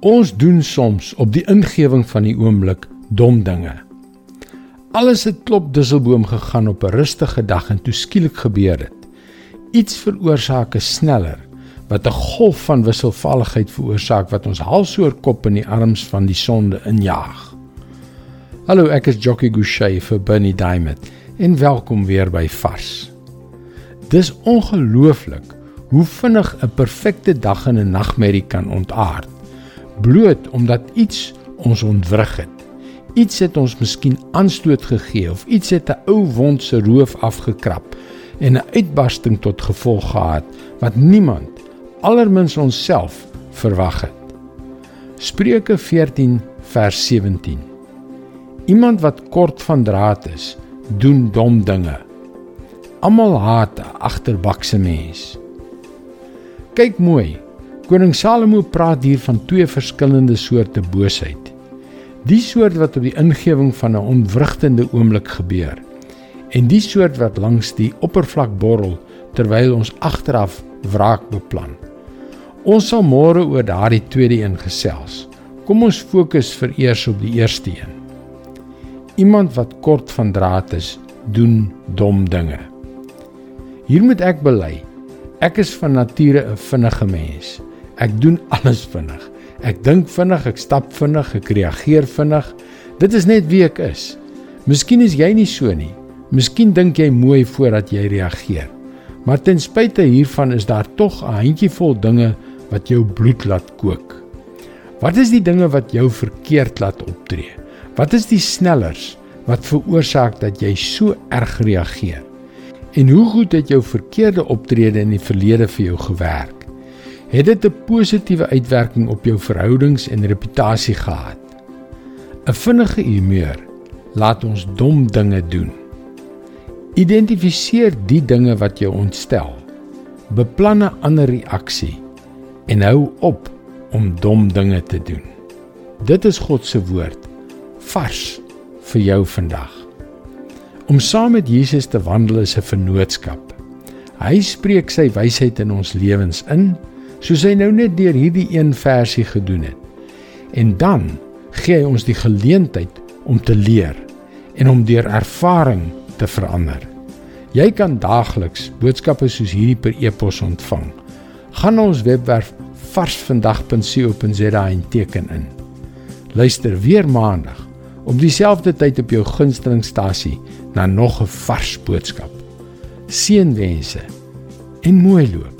Ons doen soms op die ingewing van die oomblik dom dinge. Alles het klop dusselboom gegaan op 'n rustige dag en toe skielik gebeur dit. Iets veroorsaak 'n sneller wat 'n golf van wisselvalligheid veroorsaak wat ons hals oor kop in die arms van die sonde injaag. Hallo, ek is Jockey Gouchee vir Bernie Diamond en welkom weer by Vars. Dis ongelooflik hoe vinnig 'n perfekte dag en 'n nagmerrie kan ontaard bloot omdat iets ons ontwrig het. Iets het ons miskien aanstoot gegee of iets het 'n ou wond se roof afgekrap en 'n uitbarsting tot gevolg gehad wat niemand, allermins onsself, verwag het. Spreuke 14 vers 17. Iemand wat kort van draad is, doen dom dinge. Almal haat 'n agterbakse mens. Kyk mooi, Koning Salomo praat hier van twee verskillende soorte boosheid. Die soort wat op die ingewing van 'n ontwrigtende oomblik gebeur en die soort wat langs die oppervlak borrel terwyl ons agteraf wraak beplan. Ons sal môre oor daardie tweede een gesels. Kom ons fokus vereers op die eerste een. Iemand wat kort van draad is, doen dom dinge. Hier moet ek bely. Ek is van nature 'n vinnige mens. Ek doen alles vinnig. Ek dink vinnig, ek stap vinnig, ek reageer vinnig. Dit is net wie ek is. Miskien is jy nie so nie. Miskien dink jy mooi voordat jy reageer. Maar ten spyte hiervan is daar tog 'n handjievol dinge wat jou bloed laat kook. Wat is die dinge wat jou verkeerd laat optree? Wat is die snellers wat veroorsaak dat jy so erg reageer? En hoe goed het jou verkeerde optrede in die verlede vir jou gewerk? Het dit 'n positiewe uitwerking op jou verhoudings en reputasie gehad. 'n Vinnige humeur laat ons dom dinge doen. Identifiseer die dinge wat jou ontstel. Beplan 'n ander reaksie en hou op om dom dinge te doen. Dit is God se woord vars vir jou vandag. Om saam met Jesus te wandel is 'n vennootskap. Hy spreek sy wysheid in ons lewens in soos hy nou net deur hierdie een versie gedoen het. En dan gee hy ons die geleentheid om te leer en om deur ervaring te verander. Jy kan daagliks boodskappe soos hierdie per e-pos ontvang. Gaan na ons webwerf varsvandag.co.za en teken in. Luister weer maandag op dieselfde tyd op jou gunstelingstasie na nog 'n vars boodskap. Seënwense en mooi loop.